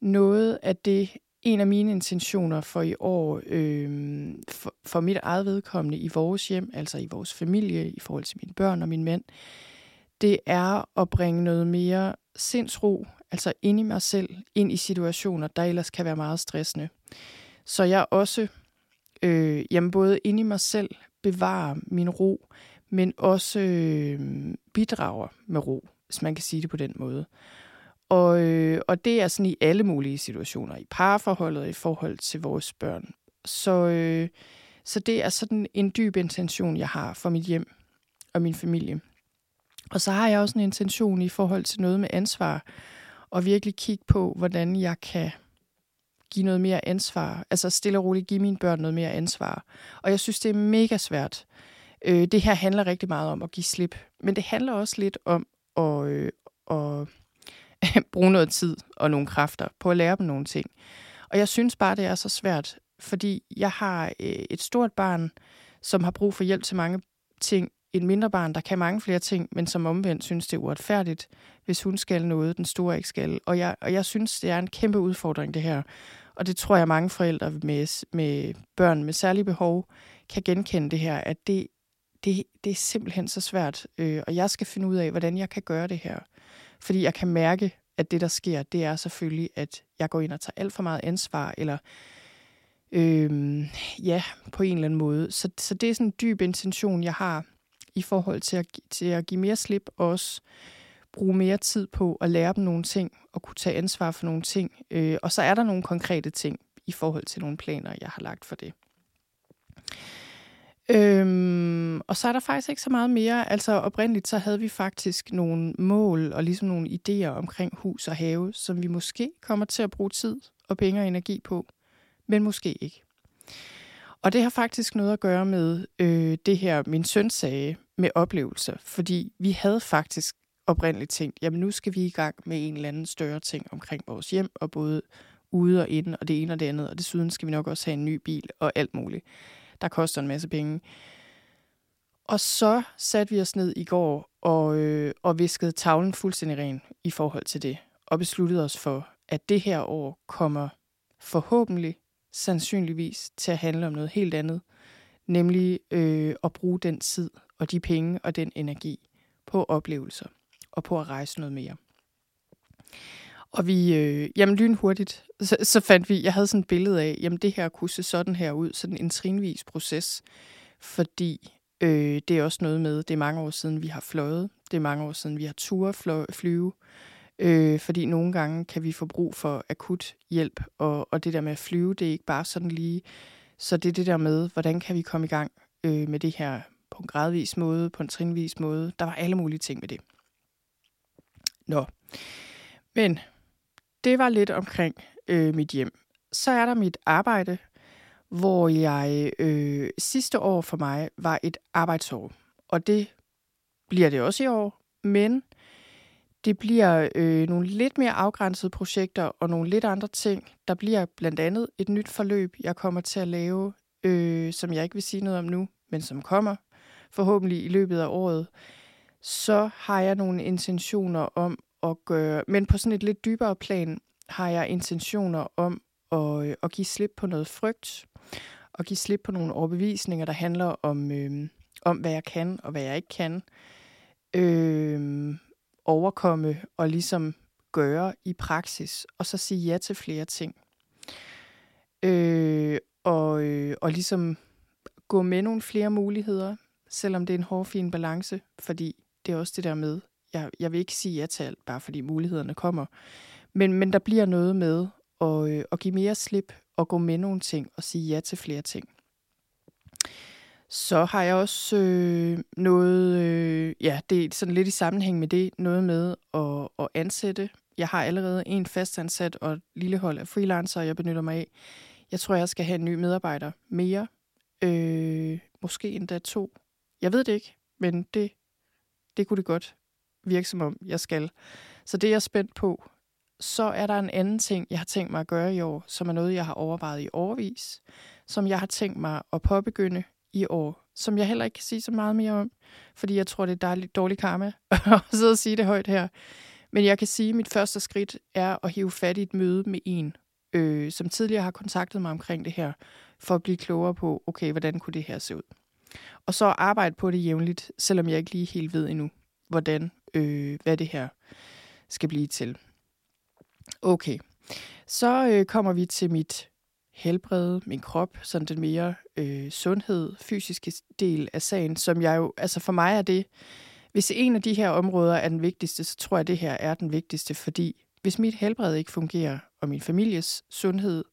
noget af det, en af mine intentioner for i år, øh, for, for mit eget vedkommende i vores hjem, altså i vores familie, i forhold til mine børn og min mand, det er at bringe noget mere sindsro, altså ind i mig selv, ind i situationer, der ellers kan være meget stressende. Så jeg også, øh, jamen både ind i mig selv, bevarer min ro, men også øh, bidrager med ro, hvis man kan sige det på den måde. Og, øh, og det er sådan i alle mulige situationer, i parforholdet i forhold til vores børn. Så, øh, så det er sådan en dyb intention, jeg har for mit hjem og min familie. Og så har jeg også en intention i forhold til noget med ansvar, og virkelig kigge på, hvordan jeg kan give noget mere ansvar. Altså stille og roligt give mine børn noget mere ansvar. Og jeg synes, det er mega svært. Øh, det her handler rigtig meget om at give slip. Men det handler også lidt om at, øh, at bruge noget tid og nogle kræfter på at lære dem nogle ting. Og jeg synes bare, det er så svært, fordi jeg har øh, et stort barn, som har brug for hjælp til mange ting. Et mindre barn, der kan mange flere ting, men som omvendt synes, det er uretfærdigt, hvis hun skal noget, den store ikke skal. Og jeg, og jeg synes, det er en kæmpe udfordring, det her. Og det tror jeg, mange forældre med, med børn med særlige behov kan genkende det her, at det, det, det er simpelthen så svært. Øh, og jeg skal finde ud af, hvordan jeg kan gøre det her. Fordi jeg kan mærke, at det, der sker, det er selvfølgelig, at jeg går ind og tager alt for meget ansvar, eller øh, ja, på en eller anden måde. Så, så det er sådan en dyb intention, jeg har i forhold til at, til at give mere slip, og også bruge mere tid på at lære dem nogle ting, og kunne tage ansvar for nogle ting. Øh, og så er der nogle konkrete ting i forhold til nogle planer, jeg har lagt for det. Øhm, og så er der faktisk ikke så meget mere. Altså oprindeligt så havde vi faktisk nogle mål og ligesom nogle idéer omkring hus og have, som vi måske kommer til at bruge tid og penge og energi på, men måske ikke. Og det har faktisk noget at gøre med øh, det her, min søn sagde, med oplevelser. Fordi vi havde faktisk oprindeligt tænkt, jamen nu skal vi i gang med en eller anden større ting omkring vores hjem, og både ude og inde, og det ene og det andet, og desuden skal vi nok også have en ny bil og alt muligt der koster en masse penge. Og så satte vi os ned i går og, øh, og viskede tavlen fuldstændig ren i forhold til det, og besluttede os for, at det her år kommer forhåbentlig, sandsynligvis, til at handle om noget helt andet, nemlig øh, at bruge den tid og de penge og den energi på oplevelser og på at rejse noget mere. Og vi, øh, jamen lynhurtigt, så, så fandt vi, jeg havde sådan et billede af, jamen det her kunne se sådan her ud, sådan en trinvis proces, fordi øh, det er også noget med, det er mange år siden, vi har fløjet, det er mange år siden, vi har tur flyve, øh, fordi nogle gange kan vi få brug for akut hjælp, og, og det der med at flyve, det er ikke bare sådan lige, så det er det der med, hvordan kan vi komme i gang øh, med det her på en gradvis måde, på en trinvis måde. Der var alle mulige ting med det. Nå. Men det var lidt omkring øh, mit hjem. Så er der mit arbejde, hvor jeg øh, sidste år for mig var et arbejdsår. Og det bliver det også i år, men det bliver øh, nogle lidt mere afgrænsede projekter og nogle lidt andre ting. Der bliver blandt andet et nyt forløb, jeg kommer til at lave, øh, som jeg ikke vil sige noget om nu, men som kommer forhåbentlig i løbet af året. Så har jeg nogle intentioner om at gøre, men på sådan et lidt dybere plan har jeg intentioner om at, øh, at give slip på noget frygt, og give slip på nogle overbevisninger, der handler om, øh, om hvad jeg kan og hvad jeg ikke kan. Øh, overkomme og ligesom gøre i praksis, og så sige ja til flere ting. Øh, og, øh, og ligesom gå med nogle flere muligheder, selvom det er en hård, fin balance, fordi det er også det der med, jeg, jeg vil ikke sige ja til alt, bare fordi mulighederne kommer. Men, men der bliver noget med at, øh, at give mere slip og gå med nogle ting og sige ja til flere ting. Så har jeg også øh, noget, øh, ja, det er sådan lidt i sammenhæng med det, noget med at, at ansætte. Jeg har allerede en fastansat og et lille hold af freelancer, jeg benytter mig af. Jeg tror, jeg skal have en ny medarbejder mere. Øh, måske endda to. Jeg ved det ikke, men det, det kunne det godt virke som om, jeg skal. Så det er jeg spændt på. Så er der en anden ting, jeg har tænkt mig at gøre i år, som er noget, jeg har overvejet i årvis, som jeg har tænkt mig at påbegynde i år, som jeg heller ikke kan sige så meget mere om, fordi jeg tror, det er dejligt, dårlig karma at sidde og sige det højt her. Men jeg kan sige, at mit første skridt er at hive fat i et møde med en, øh, som tidligere har kontaktet mig omkring det her, for at blive klogere på, okay, hvordan kunne det her se ud? Og så arbejde på det jævnligt, selvom jeg ikke lige helt ved endnu, hvordan, øh, hvad det her skal blive til. Okay, så øh, kommer vi til mit helbred, min krop, sådan den mere øh, sundhed, fysiske del af sagen, som jeg jo, altså for mig er det, hvis en af de her områder er den vigtigste, så tror jeg, at det her er den vigtigste, fordi hvis mit helbred ikke fungerer, og min families sundhed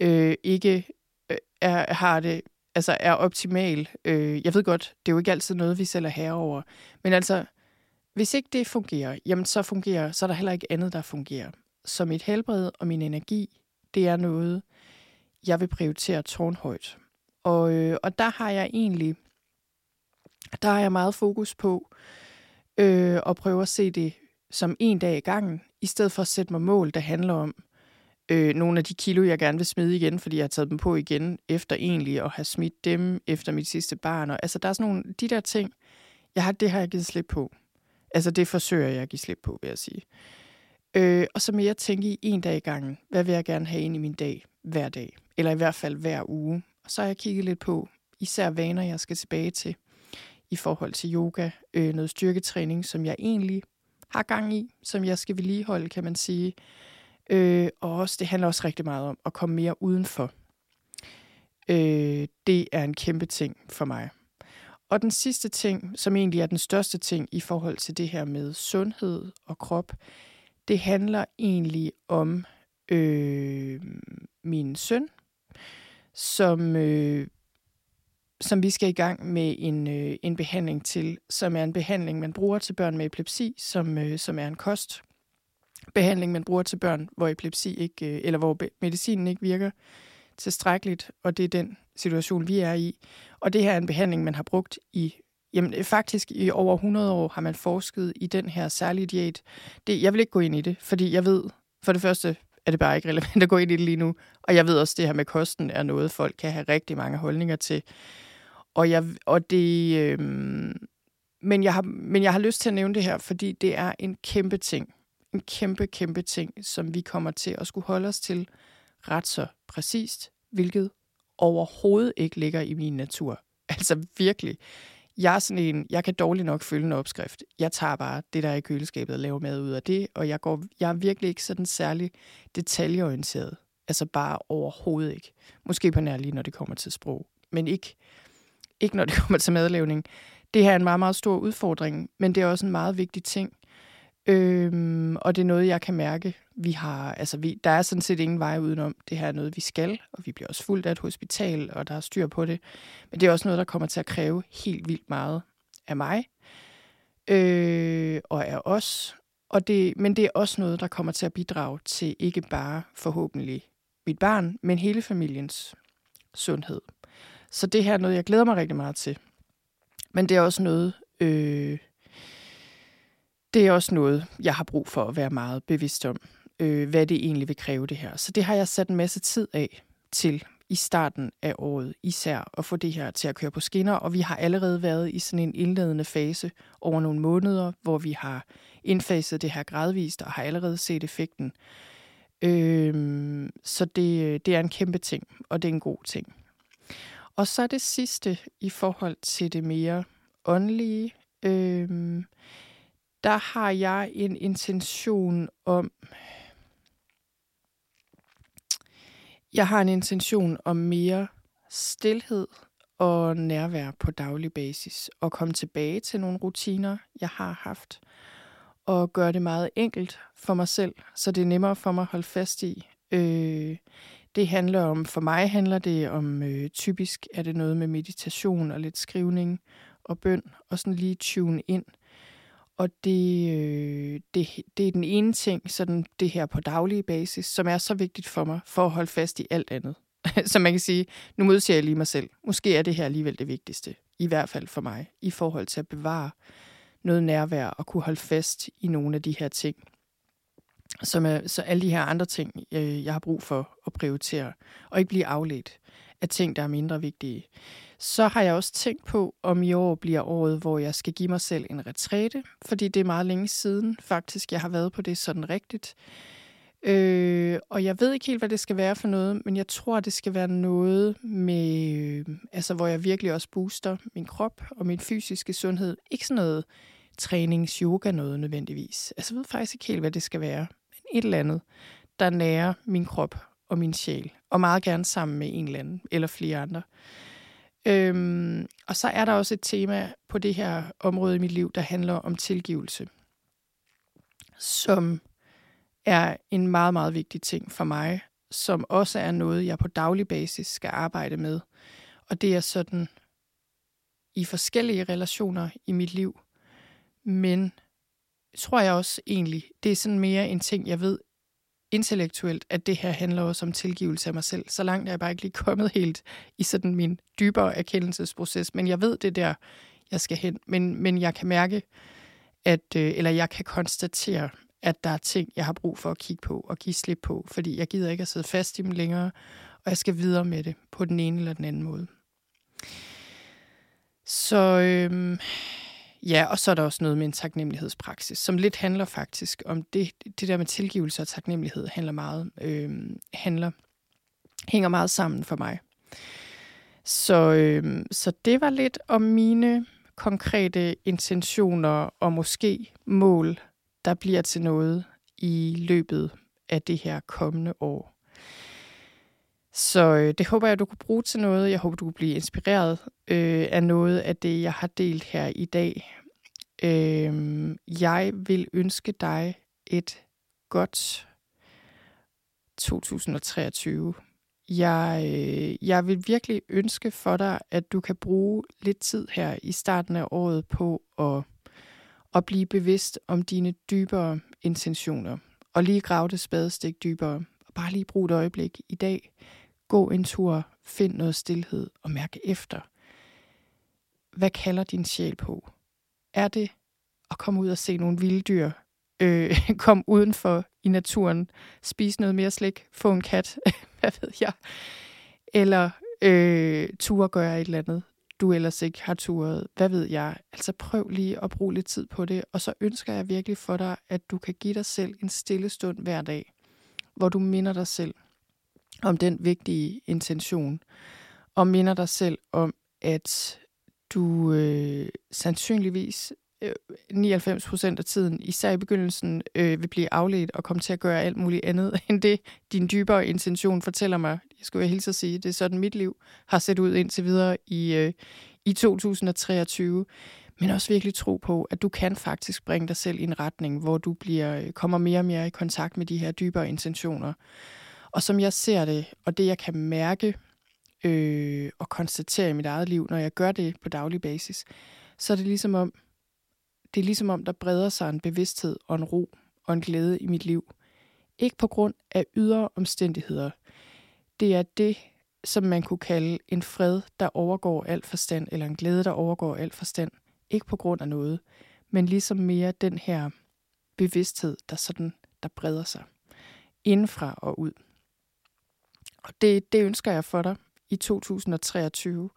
øh, ikke øh, er, har det, altså er optimal, øh, jeg ved godt, det er jo ikke altid noget, vi selv er herover, men altså, hvis ikke det fungerer, jamen så fungerer, så er der heller ikke andet, der fungerer. Så mit helbred og min energi, det er noget, jeg vil prioritere tårnhøjt. Og, øh, og der har jeg egentlig, der har jeg meget fokus på øh, at prøve at se det som en dag i gangen, i stedet for at sætte mig mål, der handler om øh, nogle af de kilo, jeg gerne vil smide igen, fordi jeg har taget dem på igen, efter egentlig at have smidt dem efter mit sidste barn. Og, altså, der er sådan nogle, de der ting, jeg har, det har jeg givet slip på. Altså, det forsøger jeg at give slip på, vil jeg sige. Øh, og så mere tænke i en dag i gangen. Hvad vil jeg gerne have ind i min dag hver dag? Eller i hvert fald hver uge. Og så har jeg kigget lidt på især vaner, jeg skal tilbage til i forhold til yoga, øh, noget styrketræning, som jeg egentlig har gang i, som jeg skal vedligeholde, kan man sige. Øh, og også, det handler også rigtig meget om at komme mere udenfor. Øh, det er en kæmpe ting for mig. Og den sidste ting, som egentlig er den største ting i forhold til det her med sundhed og krop, det handler egentlig om øh, min søn, som, øh, som vi skal i gang med en, øh, en behandling til, som er en behandling, man bruger til børn med epilepsi, som, øh, som er en kost behandling, man bruger til børn, hvor epilepsi ikke, øh, eller hvor medicinen ikke virker tilstrækkeligt, og det er den situation, vi er i. Og det her er en behandling, man har brugt i Jamen faktisk i over 100 år har man forsket i den her særlige diæt. Det, jeg vil ikke gå ind i det, fordi jeg ved, for det første er det bare ikke relevant at gå ind i det lige nu. Og jeg ved også, at det her med kosten er noget, folk kan have rigtig mange holdninger til. Og, jeg, og det, øh, men, jeg har, men jeg har lyst til at nævne det her, fordi det er en kæmpe ting. En kæmpe, kæmpe ting, som vi kommer til at skulle holde os til ret så præcist, hvilket overhovedet ikke ligger i min natur. Altså virkelig. Jeg er sådan en, jeg kan dårligt nok følge en opskrift. Jeg tager bare det, der er i køleskabet og laver mad ud af det, og jeg, går, jeg er virkelig ikke sådan særlig detaljeorienteret. Altså bare overhovedet ikke. Måske på nær lige, når det kommer til sprog. Men ikke, ikke når det kommer til madlavning. Det her er en meget, meget stor udfordring, men det er også en meget vigtig ting. Øhm, og det er noget, jeg kan mærke. Vi har, altså vi, der er sådan set ingen vej udenom. Det her er noget, vi skal, og vi bliver også fuldt af et hospital, og der er styr på det. Men det er også noget, der kommer til at kræve helt vildt meget af mig, øh, og af os. Og det, men det er også noget, der kommer til at bidrage til ikke bare forhåbentlig mit barn, men hele familiens sundhed. Så det her er noget, jeg glæder mig rigtig meget til. Men det er også noget, øh, det er også noget, jeg har brug for at være meget bevidst om, øh, hvad det egentlig vil kræve det her. Så det har jeg sat en masse tid af til i starten af året, især at få det her til at køre på skinner, og vi har allerede været i sådan en indledende fase over nogle måneder, hvor vi har indfaset det her gradvist og har allerede set effekten. Øh, så det, det er en kæmpe ting, og det er en god ting. Og så det sidste i forhold til det mere åndelige. Øh, der har jeg en intention om... Jeg har en intention om mere stillhed og nærvær på daglig basis, og komme tilbage til nogle rutiner, jeg har haft, og gøre det meget enkelt for mig selv, så det er nemmere for mig at holde fast i. Øh, det handler om, for mig handler det om, øh, typisk er det noget med meditation og lidt skrivning og bøn, og sådan lige tune ind og det, øh, det, det er den ene ting, sådan det her på daglig basis, som er så vigtigt for mig, for at holde fast i alt andet. så man kan sige, nu modsiger jeg lige mig selv. Måske er det her alligevel det vigtigste, i hvert fald for mig, i forhold til at bevare noget nærvær og kunne holde fast i nogle af de her ting. Som er, så alle de her andre ting, øh, jeg har brug for at prioritere, og ikke blive afledt af ting, der er mindre vigtige. Så har jeg også tænkt på, om i år bliver året, hvor jeg skal give mig selv en retræte, fordi det er meget længe siden faktisk, jeg har været på det sådan rigtigt. Øh, og jeg ved ikke helt, hvad det skal være for noget, men jeg tror, det skal være noget med, øh, altså hvor jeg virkelig også booster min krop og min fysiske sundhed. Ikke sådan noget trænings yoga noget nødvendigvis. Altså jeg ved faktisk ikke helt, hvad det skal være, men et eller andet, der nærer min krop og min sjæl, og meget gerne sammen med en eller anden, eller flere andre. Øhm, og så er der også et tema på det her område i mit liv, der handler om tilgivelse, som er en meget, meget vigtig ting for mig, som også er noget, jeg på daglig basis skal arbejde med. Og det er sådan i forskellige relationer i mit liv. Men tror jeg også egentlig, det er sådan mere en ting, jeg ved intellektuelt, at det her handler også om tilgivelse af mig selv. Så langt er jeg bare ikke lige kommet helt i sådan min dybere erkendelsesproces. Men jeg ved det der, jeg skal hen. Men, men jeg kan mærke, at, øh, eller jeg kan konstatere, at der er ting, jeg har brug for at kigge på og give slip på, fordi jeg gider ikke at sidde fast i dem længere, og jeg skal videre med det på den ene eller den anden måde. Så øhm, ja, og så er der også noget med en taknemmelighedspraksis, som lidt handler faktisk om det, det der med tilgivelse og taknemmelighed handler meget, øh, handler, hænger meget sammen for mig. Så, øh, så det var lidt om mine konkrete intentioner og måske mål der bliver til noget i løbet af det her kommende år. Så øh, det håber jeg, du kunne bruge til noget. Jeg håber, du kunne blive inspireret øh, af noget af det, jeg har delt her i dag. Øh, jeg vil ønske dig et godt 2023. Jeg, øh, jeg vil virkelig ønske for dig, at du kan bruge lidt tid her i starten af året på at at blive bevidst om dine dybere intentioner. Og lige grave det spadestik dybere. Og bare lige bruge et øjeblik i dag. Gå en tur, find noget stillhed og mærke efter. Hvad kalder din sjæl på? Er det at komme ud og se nogle vilde dyr? Øh, kom udenfor i naturen, spise noget mere slik, få en kat, hvad ved jeg? Eller øh, ture gøre et eller andet du ellers ikke har turet. Hvad ved jeg? Altså prøv lige at bruge lidt tid på det, og så ønsker jeg virkelig for dig, at du kan give dig selv en stille stund hver dag, hvor du minder dig selv om den vigtige intention, og minder dig selv om, at du øh, sandsynligvis øh, 99% af tiden, især i begyndelsen, øh, vil blive afledt og komme til at gøre alt muligt andet, end det din dybere intention fortæller mig. Jeg skulle hilse at sige, det er sådan mit liv har set ud indtil videre i, øh, i 2023. Men også virkelig tro på, at du kan faktisk bringe dig selv i en retning, hvor du bliver, øh, kommer mere og mere i kontakt med de her dybere intentioner. Og som jeg ser det, og det jeg kan mærke øh, og konstatere i mit eget liv, når jeg gør det på daglig basis, så er det ligesom om, det er ligesom om, der breder sig en bevidsthed og en ro og en glæde i mit liv. Ikke på grund af ydre omstændigheder. Det er det, som man kunne kalde en fred, der overgår alt forstand, eller en glæde, der overgår alt forstand. Ikke på grund af noget, men ligesom mere den her bevidsthed, der sådan, der breder sig indfra og ud. Og det, det ønsker jeg for dig i 2023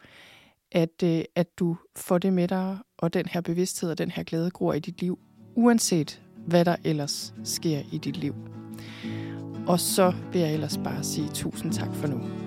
at, øh, at du får det med dig, og den her bevidsthed og den her glæde gror i dit liv, uanset hvad der ellers sker i dit liv. Og så vil jeg ellers bare sige tusind tak for nu.